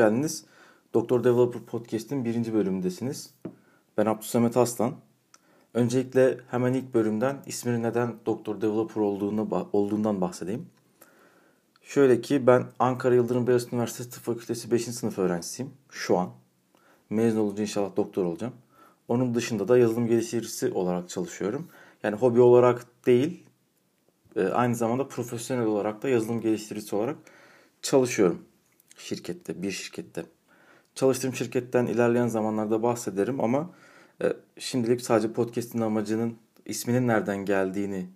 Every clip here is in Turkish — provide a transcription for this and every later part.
Geldiniz. Doktor Developer Podcast'in birinci bölümündesiniz. Ben Abdülsamet Aslan. Öncelikle hemen ilk bölümden isminin neden Doktor Developer olduğunu, olduğundan bahsedeyim. Şöyle ki ben Ankara Yıldırım Beyazıt Üniversitesi Tıp Fakültesi 5. sınıf öğrencisiyim şu an. Mezun olunca inşallah doktor olacağım. Onun dışında da yazılım geliştiricisi olarak çalışıyorum. Yani hobi olarak değil, e, aynı zamanda profesyonel olarak da yazılım geliştiricisi olarak çalışıyorum şirkette, bir şirkette. Çalıştığım şirketten ilerleyen zamanlarda bahsederim ama e, şimdilik sadece podcast'in amacının isminin nereden geldiğini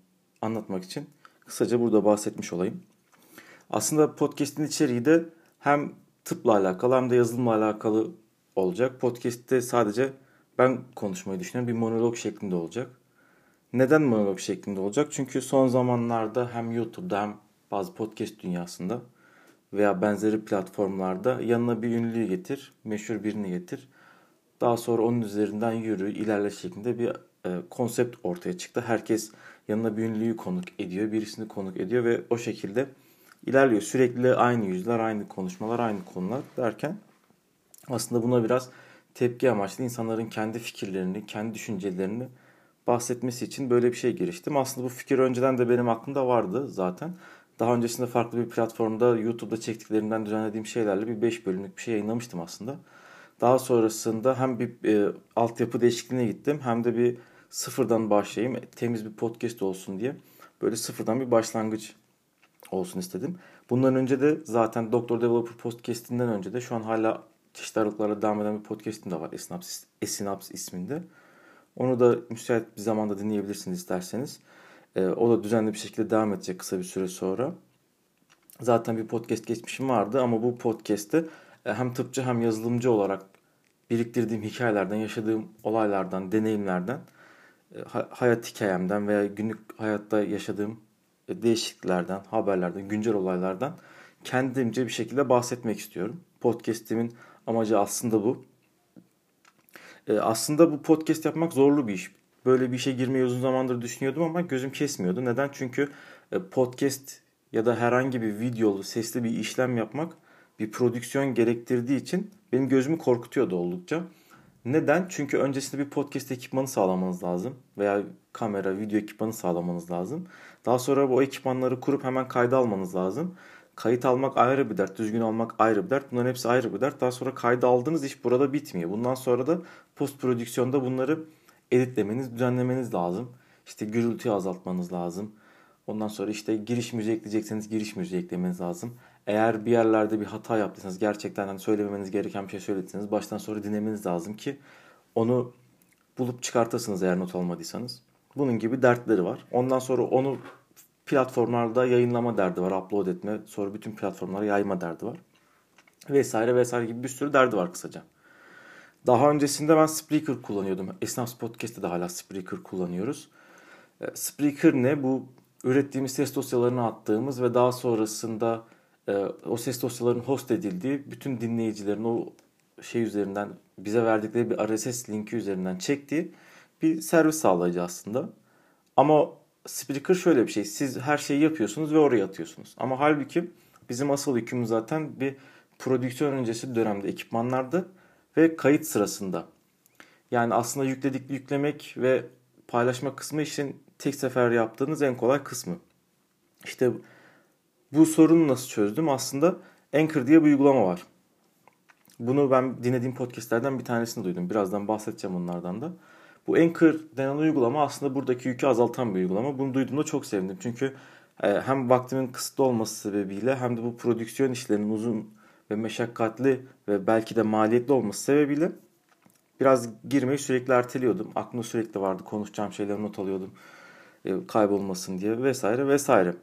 anlatmak için kısaca burada bahsetmiş olayım. Aslında podcast'in içeriği de hem tıpla alakalı hem de yazılımla alakalı olacak. Podcast'te sadece ben konuşmayı düşünüyorum. Bir monolog şeklinde olacak. Neden monolog şeklinde olacak? Çünkü son zamanlarda hem YouTube'da hem bazı podcast dünyasında veya benzeri platformlarda yanına bir ünlüyü getir, meşhur birini getir. Daha sonra onun üzerinden yürü, ilerle şeklinde bir e, konsept ortaya çıktı. Herkes yanına bir ünlüyü konuk ediyor, birisini konuk ediyor ve o şekilde ilerliyor. Sürekli aynı yüzler, aynı konuşmalar, aynı konular derken aslında buna biraz tepki amaçlı insanların kendi fikirlerini, kendi düşüncelerini bahsetmesi için böyle bir şey giriştim. Aslında bu fikir önceden de benim aklımda vardı zaten. Daha öncesinde farklı bir platformda YouTube'da çektiklerimden düzenlediğim şeylerle bir 5 bölümlük bir şey yayınlamıştım aslında. Daha sonrasında hem bir e, altyapı değişikliğine gittim hem de bir sıfırdan başlayayım. Temiz bir podcast olsun diye. Böyle sıfırdan bir başlangıç olsun istedim. Bundan önce de zaten Doktor Developer Podcast'inden önce de şu an hala çeşitli aralıklarla devam eden bir podcast'im de var. Esinaps, Esinaps isminde. Onu da müsait bir zamanda dinleyebilirsiniz isterseniz. E, o da düzenli bir şekilde devam edecek kısa bir süre sonra. Zaten bir podcast geçmişim vardı ama bu podcast'te hem tıpçı hem yazılımcı olarak biriktirdiğim hikayelerden, yaşadığım olaylardan, deneyimlerden, e, hayat hikayemden veya günlük hayatta yaşadığım e, değişikliklerden, haberlerden, güncel olaylardan kendimce bir şekilde bahsetmek istiyorum. Podcast'imin amacı aslında bu. E, aslında bu podcast yapmak zorlu bir iş. Böyle bir işe girmeyi uzun zamandır düşünüyordum ama gözüm kesmiyordu. Neden? Çünkü e, podcast ya da herhangi bir videolu, sesli bir işlem yapmak bir prodüksiyon gerektirdiği için benim gözümü korkutuyordu oldukça. Neden? Çünkü öncesinde bir podcast ekipmanı sağlamanız lazım veya kamera, video ekipmanı sağlamanız lazım. Daha sonra bu ekipmanları kurup hemen kayda almanız lazım. Kayıt almak ayrı bir dert, düzgün almak ayrı bir dert. Bunların hepsi ayrı bir dert. Daha sonra kayda aldığınız iş burada bitmiyor. Bundan sonra da post prodüksiyonda bunları editlemeniz, düzenlemeniz lazım. İşte gürültüyü azaltmanız lazım. Ondan sonra işte giriş müziği ekleyecekseniz giriş müziği eklemeniz lazım. Eğer bir yerlerde bir hata yaptıysanız gerçekten hani söylememeniz gereken bir şey söylediyseniz baştan sonra dinlemeniz lazım ki onu bulup çıkartasınız eğer not almadıysanız. Bunun gibi dertleri var. Ondan sonra onu platformlarda yayınlama derdi var. Upload etme. Sonra bütün platformlara yayma derdi var. Vesaire vesaire gibi bir sürü derdi var kısaca. Daha öncesinde ben Spreaker kullanıyordum. Esnaf Podcast'te de hala Spreaker kullanıyoruz. E, Spreaker ne? Bu ürettiğimiz ses dosyalarını attığımız ve daha sonrasında e, o ses dosyalarının host edildiği bütün dinleyicilerin o şey üzerinden bize verdikleri bir RSS linki üzerinden çektiği bir servis sağlayıcı aslında. Ama Spreaker şöyle bir şey. Siz her şeyi yapıyorsunuz ve oraya atıyorsunuz. Ama halbuki bizim asıl yükümüz zaten bir prodüksiyon öncesi dönemde ekipmanlarda ve kayıt sırasında. Yani aslında yükledik yüklemek ve paylaşma kısmı işin tek sefer yaptığınız en kolay kısmı. İşte bu sorunu nasıl çözdüm? Aslında Anchor diye bir uygulama var. Bunu ben dinlediğim podcastlerden bir tanesini duydum. Birazdan bahsedeceğim onlardan da. Bu Anchor denen uygulama aslında buradaki yükü azaltan bir uygulama. Bunu duyduğumda çok sevindim. Çünkü e, hem vaktimin kısıtlı olması sebebiyle hem de bu prodüksiyon işlerinin uzun ve meşakkatli ve belki de maliyetli olması sebebiyle biraz girmeyi sürekli erteliyordum. Aklımda sürekli vardı. Konuşacağım şeyleri not alıyordum. E, kaybolmasın diye vesaire vesaire.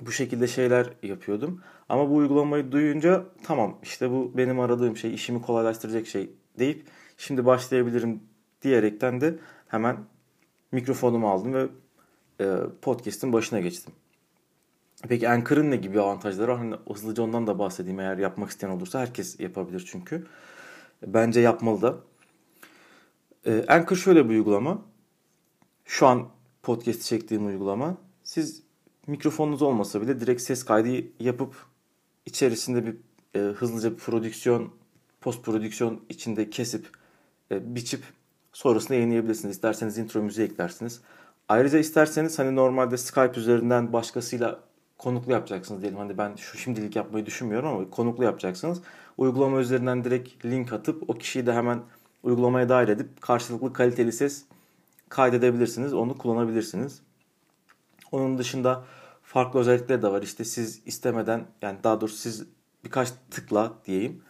Bu şekilde şeyler yapıyordum. Ama bu uygulamayı duyunca tamam işte bu benim aradığım şey, işimi kolaylaştıracak şey deyip şimdi başlayabilirim diyerekten de hemen mikrofonumu aldım ve e, podcast'in başına geçtim. Peki Anchor'ın ne gibi avantajları var? Hani hızlıca ondan da bahsedeyim eğer yapmak isteyen olursa. Herkes yapabilir çünkü. Bence yapmalı da. Ee, Anchor şöyle bir uygulama. Şu an podcast çektiğim uygulama. Siz mikrofonunuz olmasa bile direkt ses kaydı yapıp içerisinde bir e, hızlıca bir prodüksiyon, post prodüksiyon içinde kesip, e, biçip sonrasında yayınlayabilirsiniz. İsterseniz intro müziği eklersiniz. Ayrıca isterseniz hani normalde Skype üzerinden başkasıyla konuklu yapacaksınız diyelim. Hani ben şu şimdilik yapmayı düşünmüyorum ama konuklu yapacaksınız. Uygulama üzerinden direkt link atıp o kişiyi de hemen uygulamaya dahil edip karşılıklı kaliteli ses kaydedebilirsiniz. Onu kullanabilirsiniz. Onun dışında farklı özellikleri de var. İşte siz istemeden yani daha doğrusu siz birkaç tıkla diyeyim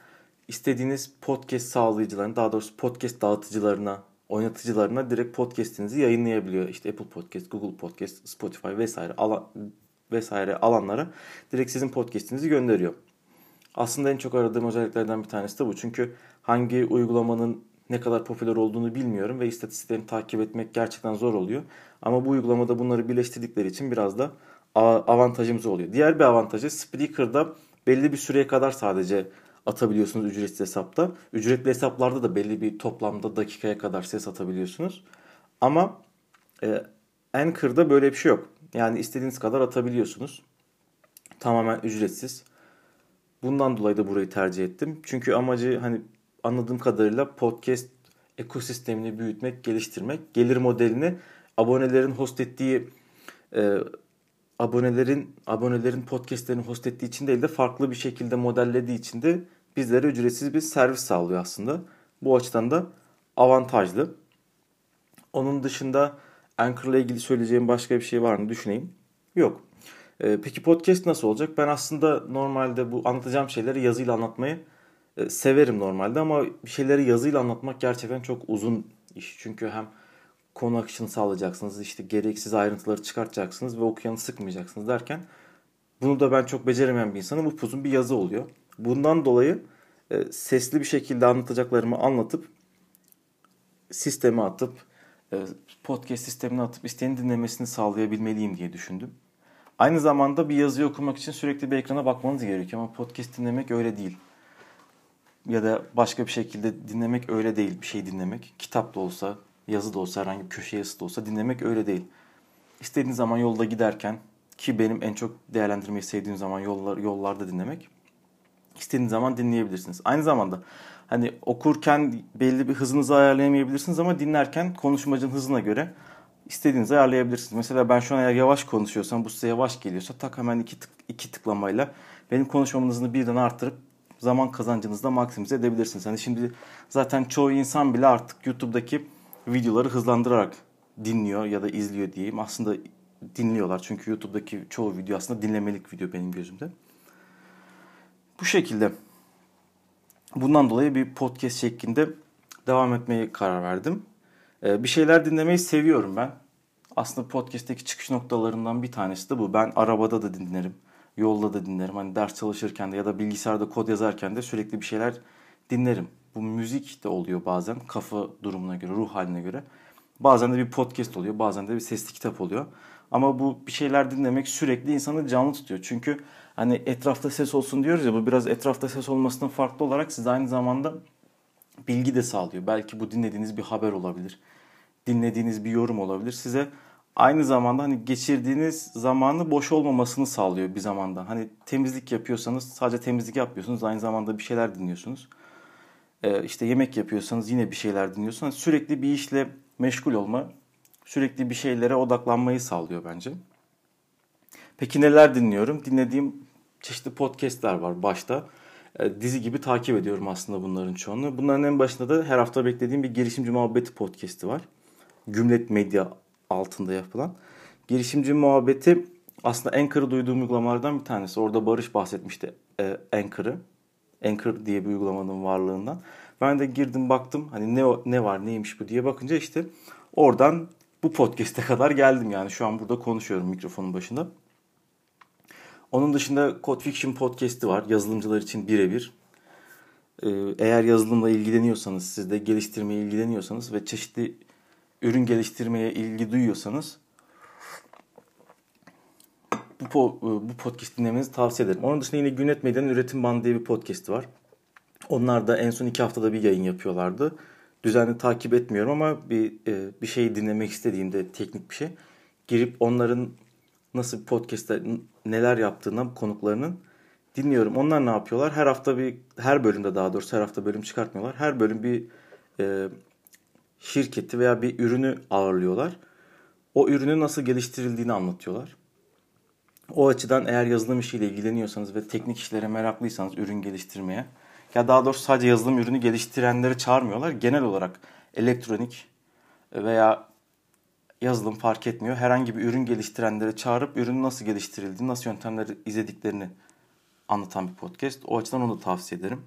istediğiniz podcast sağlayıcılarına daha doğrusu podcast dağıtıcılarına oynatıcılarına direkt podcast'inizi yayınlayabiliyor. İşte Apple Podcast, Google Podcast, Spotify vesaire alan, vesaire alanlara direkt sizin podcast'inizi gönderiyor. Aslında en çok aradığım özelliklerden bir tanesi de bu. Çünkü hangi uygulamanın ne kadar popüler olduğunu bilmiyorum ve istatistiklerini takip etmek gerçekten zor oluyor. Ama bu uygulamada bunları birleştirdikleri için biraz da avantajımız oluyor. Diğer bir avantajı Spreaker'da belli bir süreye kadar sadece atabiliyorsunuz ücretsiz hesapta. Ücretli hesaplarda da belli bir toplamda dakikaya kadar ses atabiliyorsunuz. Ama e, Anchor'da böyle bir şey yok. Yani istediğiniz kadar atabiliyorsunuz. Tamamen ücretsiz. Bundan dolayı da burayı tercih ettim. Çünkü amacı hani anladığım kadarıyla podcast ekosistemini büyütmek, geliştirmek. Gelir modelini abonelerin host ettiği e, abonelerin abonelerin podcastlerini host ettiği için değil de farklı bir şekilde modellediği için de bizlere ücretsiz bir servis sağlıyor aslında. Bu açıdan da avantajlı. Onun dışında Anchor ile ilgili söyleyeceğim başka bir şey var mı düşüneyim. Yok. Ee, peki podcast nasıl olacak? Ben aslında normalde bu anlatacağım şeyleri yazıyla anlatmayı e, severim normalde ama bir şeyleri yazıyla anlatmak gerçekten çok uzun iş. Çünkü hem konu akışını sağlayacaksınız, işte gereksiz ayrıntıları çıkartacaksınız ve okuyanı sıkmayacaksınız derken bunu da ben çok beceremeyen bir insanım. Bu uzun bir yazı oluyor. Bundan dolayı e, sesli bir şekilde anlatacaklarımı anlatıp sisteme atıp e, podcast sistemine atıp isteyen dinlemesini sağlayabilmeliyim diye düşündüm. Aynı zamanda bir yazıyı okumak için sürekli bir ekrana bakmanız gerekiyor ama podcast dinlemek öyle değil. Ya da başka bir şekilde dinlemek öyle değil bir şey dinlemek. Kitap da olsa, yazı da olsa, herhangi bir köşe yazısı da olsa dinlemek öyle değil. İstediğiniz zaman yolda giderken ki benim en çok değerlendirmeyi sevdiğim zaman yollar, yollarda dinlemek. İstediğiniz zaman dinleyebilirsiniz. Aynı zamanda hani okurken belli bir hızınızı ayarlayamayabilirsiniz ama dinlerken konuşmacının hızına göre istediğinizi ayarlayabilirsiniz. Mesela ben şu an eğer yavaş konuşuyorsam bu size yavaş geliyorsa tak hemen iki, tık, iki tıklamayla benim konuşmamın hızını birden arttırıp zaman kazancınızı da maksimize edebilirsiniz. Hani şimdi zaten çoğu insan bile artık YouTube'daki videoları hızlandırarak dinliyor ya da izliyor diyeyim. Aslında dinliyorlar çünkü YouTube'daki çoğu video aslında dinlemelik video benim gözümde. Bu şekilde. Bundan dolayı bir podcast şeklinde devam etmeye karar verdim. Ee, bir şeyler dinlemeyi seviyorum ben. Aslında podcast'teki çıkış noktalarından bir tanesi de bu. Ben arabada da dinlerim. Yolda da dinlerim. Hani ders çalışırken de ya da bilgisayarda kod yazarken de sürekli bir şeyler dinlerim. Bu müzik de oluyor bazen kafa durumuna göre, ruh haline göre. Bazen de bir podcast oluyor, bazen de bir sesli kitap oluyor. Ama bu bir şeyler dinlemek sürekli insanı canlı tutuyor. Çünkü hani etrafta ses olsun diyoruz ya bu biraz etrafta ses olmasından farklı olarak size aynı zamanda bilgi de sağlıyor. Belki bu dinlediğiniz bir haber olabilir. Dinlediğiniz bir yorum olabilir. Size aynı zamanda hani geçirdiğiniz zamanı boş olmamasını sağlıyor bir zamanda. Hani temizlik yapıyorsanız sadece temizlik yapmıyorsunuz. Aynı zamanda bir şeyler dinliyorsunuz. Ee, işte yemek yapıyorsanız yine bir şeyler dinliyorsunuz. Sürekli bir işle meşgul olma, sürekli bir şeylere odaklanmayı sağlıyor bence. Peki neler dinliyorum? Dinlediğim çeşitli podcastler var başta. E, dizi gibi takip ediyorum aslında bunların çoğunu. Bunların en başında da her hafta beklediğim bir girişimci muhabbeti podcast'i var. Gümlet Medya altında yapılan. Girişimci muhabbeti aslında Anchor'ı duyduğum uygulamalardan bir tanesi. Orada Barış bahsetmişti e, Anchor'ı. Anchor diye bir uygulamanın varlığından. Ben de girdim baktım hani ne ne var neymiş bu diye bakınca işte oradan bu podcast'e kadar geldim yani şu an burada konuşuyorum mikrofonun başında. Onun dışında Code Fiction podcast'i var yazılımcılar için birebir. Ee, eğer yazılımla ilgileniyorsanız, siz de geliştirmeye ilgileniyorsanız ve çeşitli ürün geliştirmeye ilgi duyuyorsanız bu, bu podcast dinlemenizi tavsiye ederim. Onun dışında yine Günet Medya'nın Üretim Bandı diye bir podcast'i var. Onlar da en son iki haftada bir yayın yapıyorlardı. Düzenli takip etmiyorum ama bir e, bir şeyi dinlemek istediğimde teknik bir şey girip onların nasıl bir podcast'te neler yaptığına konuklarının dinliyorum. Onlar ne yapıyorlar? Her hafta bir, her bölümde daha doğrusu her hafta bölüm çıkartmıyorlar. Her bölüm bir e, şirketi veya bir ürünü ağırlıyorlar. O ürünün nasıl geliştirildiğini anlatıyorlar. O açıdan eğer yazılım işiyle ilgileniyorsanız ve teknik işlere meraklıysanız ürün geliştirmeye ya daha doğrusu sadece yazılım ürünü geliştirenleri çağırmıyorlar. Genel olarak elektronik veya yazılım fark etmiyor. Herhangi bir ürün geliştirenleri çağırıp ürünün nasıl geliştirildiğini, nasıl yöntemleri izlediklerini anlatan bir podcast. O açıdan onu da tavsiye ederim.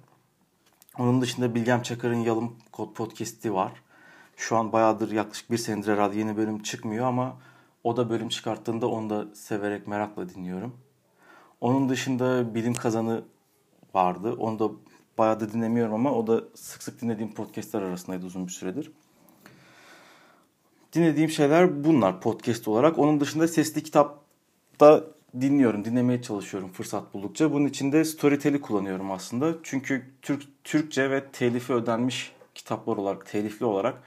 Onun dışında Bilgem Çakar'ın Yalım Kod Podcast'i var. Şu an bayağıdır yaklaşık bir senedir herhalde yeni bölüm çıkmıyor ama o da bölüm çıkarttığında onu da severek merakla dinliyorum. Onun dışında Bilim Kazanı vardı. Onu da bayağı da dinlemiyorum ama o da sık sık dinlediğim podcastler arasındaydı uzun bir süredir. Dinlediğim şeyler bunlar podcast olarak. Onun dışında sesli kitapta dinliyorum, dinlemeye çalışıyorum fırsat buldukça. Bunun için de Storytel'i kullanıyorum aslında. Çünkü Türk Türkçe ve telifi ödenmiş kitaplar olarak, telifli olarak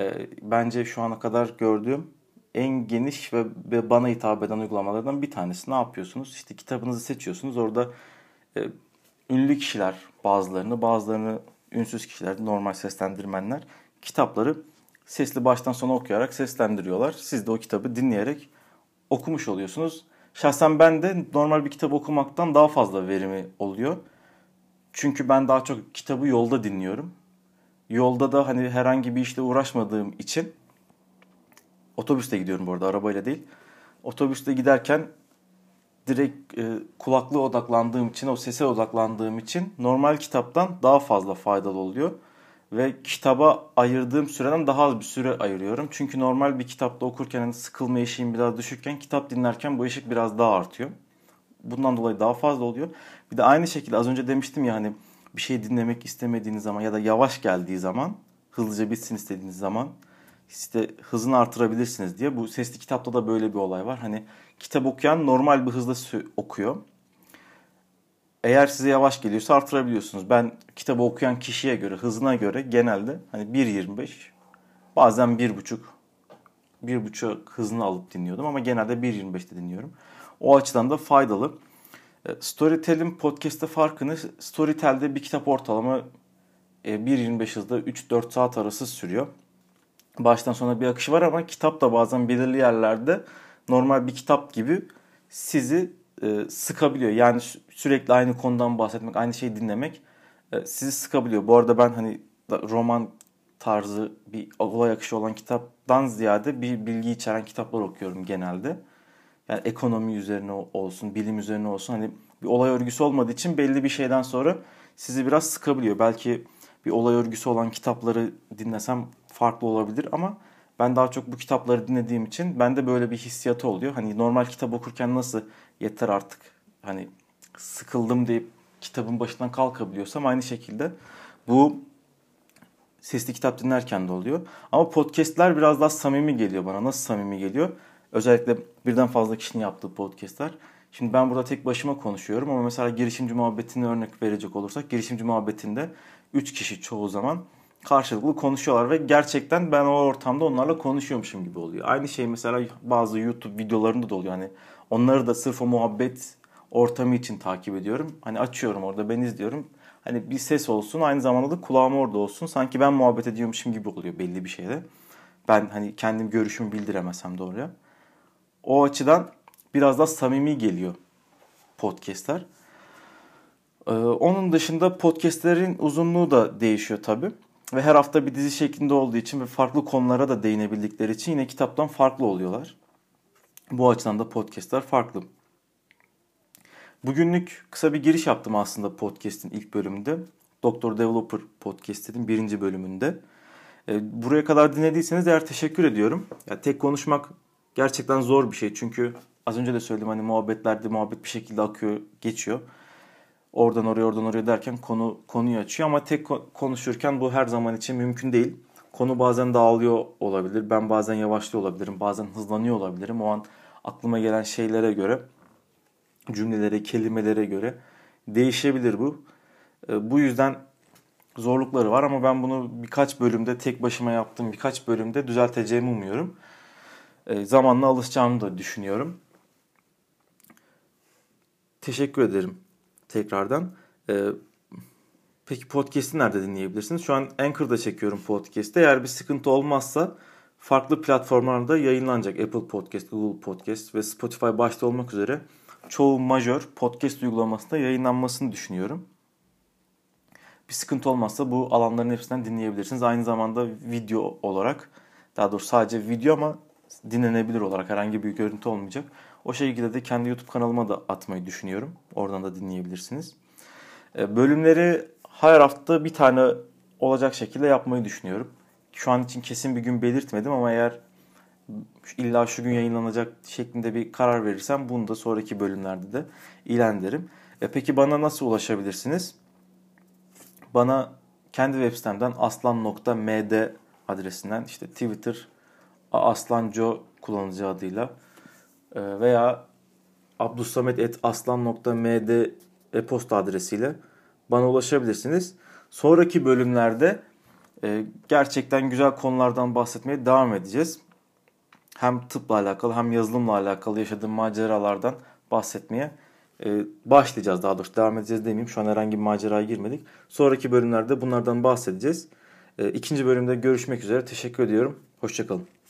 e, bence şu ana kadar gördüğüm en geniş ve, ve bana hitap eden uygulamalardan bir tanesi. Ne yapıyorsunuz? İşte kitabınızı seçiyorsunuz. Orada e, ünlü kişiler bazılarını, bazılarını ünsüz kişiler, normal seslendirmenler kitapları sesli baştan sona okuyarak seslendiriyorlar. Siz de o kitabı dinleyerek okumuş oluyorsunuz. Şahsen ben de normal bir kitap okumaktan daha fazla verimi oluyor. Çünkü ben daha çok kitabı yolda dinliyorum. Yolda da hani herhangi bir işle uğraşmadığım için otobüste gidiyorum bu arada arabayla değil. Otobüste giderken direkt e, kulaklığa odaklandığım için, o sese odaklandığım için normal kitaptan daha fazla faydalı oluyor. Ve kitaba ayırdığım süreden daha az bir süre ayırıyorum. Çünkü normal bir kitapta okurken hani sıkılma eşiğim biraz düşükken kitap dinlerken bu eşik biraz daha artıyor. Bundan dolayı daha fazla oluyor. Bir de aynı şekilde az önce demiştim ya hani bir şey dinlemek istemediğiniz zaman ya da yavaş geldiği zaman hızlıca bitsin istediğiniz zaman işte hızını artırabilirsiniz diye. Bu sesli kitapta da böyle bir olay var. Hani kitap okuyan normal bir hızda okuyor. Eğer size yavaş geliyorsa artırabiliyorsunuz. Ben kitabı okuyan kişiye göre, hızına göre genelde hani 1.25 bazen 1.5 1.5 hızını alıp dinliyordum ama genelde 1.25'te dinliyorum. O açıdan da faydalı. E, Storytel'in podcast'te farkını Storytel'de bir kitap ortalama 1.25 e, hızda 3-4 saat arası sürüyor. Baştan sona bir akışı var ama kitap da bazen belirli yerlerde normal bir kitap gibi sizi e, sıkabiliyor. Yani sürekli aynı konudan bahsetmek, aynı şeyi dinlemek e, sizi sıkabiliyor. Bu arada ben hani roman tarzı bir olay akışı olan kitaptan ziyade bir bilgi içeren kitaplar okuyorum genelde. Yani ekonomi üzerine olsun, bilim üzerine olsun hani bir olay örgüsü olmadığı için belli bir şeyden sonra sizi biraz sıkabiliyor. Belki bir olay örgüsü olan kitapları dinlesem farklı olabilir ama ben daha çok bu kitapları dinlediğim için bende böyle bir hissiyatı oluyor. Hani normal kitap okurken nasıl yeter artık hani sıkıldım deyip kitabın başından kalkabiliyorsam aynı şekilde bu sesli kitap dinlerken de oluyor. Ama podcastler biraz daha samimi geliyor bana. Nasıl samimi geliyor? Özellikle birden fazla kişinin yaptığı podcastler. Şimdi ben burada tek başıma konuşuyorum ama mesela girişimci muhabbetini örnek verecek olursak girişimci muhabbetinde 3 kişi çoğu zaman karşılıklı konuşuyorlar ve gerçekten ben o ortamda onlarla konuşuyormuşum gibi oluyor. Aynı şey mesela bazı YouTube videolarında da oluyor. Hani onları da sırf o muhabbet ortamı için takip ediyorum. Hani açıyorum orada ben izliyorum. Hani bir ses olsun aynı zamanda da kulağım orada olsun. Sanki ben muhabbet ediyormuşum gibi oluyor belli bir şeyde. Ben hani kendim görüşümü bildiremesem doğruya. O açıdan biraz daha samimi geliyor podcastler. Ee, onun dışında podcastlerin uzunluğu da değişiyor tabii. Ve her hafta bir dizi şeklinde olduğu için ve farklı konulara da değinebildikleri için yine kitaptan farklı oluyorlar. Bu açıdan da podcastler farklı. Bugünlük kısa bir giriş yaptım aslında podcast'in ilk bölümünde. Doktor Developer podcast'in birinci bölümünde. E, buraya kadar dinlediyseniz eğer teşekkür ediyorum. Ya, tek konuşmak gerçekten zor bir şey. Çünkü az önce de söyledim hani muhabbetlerde muhabbet bir şekilde akıyor, geçiyor oradan oraya oradan oraya derken konu konuyu açıyor ama tek konuşurken bu her zaman için mümkün değil. Konu bazen dağılıyor olabilir. Ben bazen yavaşlıyor olabilirim. Bazen hızlanıyor olabilirim. O an aklıma gelen şeylere göre cümlelere, kelimelere göre değişebilir bu. Ee, bu yüzden zorlukları var ama ben bunu birkaç bölümde tek başıma yaptığım birkaç bölümde düzelteceğimi umuyorum. Ee, zamanla alışacağımı da düşünüyorum. Teşekkür ederim tekrardan. E, peki podcast'i nerede dinleyebilirsiniz? Şu an Anchor'da çekiyorum podcast'i. Eğer bir sıkıntı olmazsa farklı platformlarda yayınlanacak. Apple Podcast, Google Podcast ve Spotify başta olmak üzere çoğu majör podcast uygulamasında yayınlanmasını düşünüyorum. Bir sıkıntı olmazsa bu alanların hepsinden dinleyebilirsiniz. Aynı zamanda video olarak daha doğrusu sadece video ama dinlenebilir olarak herhangi bir görüntü olmayacak. O şekilde de kendi YouTube kanalıma da atmayı düşünüyorum. Oradan da dinleyebilirsiniz. E, bölümleri her hafta bir tane olacak şekilde yapmayı düşünüyorum. Şu an için kesin bir gün belirtmedim ama eğer illa şu gün yayınlanacak şeklinde bir karar verirsem bunu da sonraki bölümlerde de ilan ederim. E peki bana nasıl ulaşabilirsiniz? Bana kendi web sitemden aslan.md adresinden işte Twitter aslanco kullanıcı adıyla veya abdussamet.aslan.md e-posta adresiyle bana ulaşabilirsiniz. Sonraki bölümlerde e, gerçekten güzel konulardan bahsetmeye devam edeceğiz. Hem tıpla alakalı hem yazılımla alakalı yaşadığım maceralardan bahsetmeye e, başlayacağız daha doğrusu. Devam edeceğiz demeyeyim. Şu an herhangi bir maceraya girmedik. Sonraki bölümlerde bunlardan bahsedeceğiz. E, ikinci bölümde görüşmek üzere. Teşekkür ediyorum. Hoşçakalın.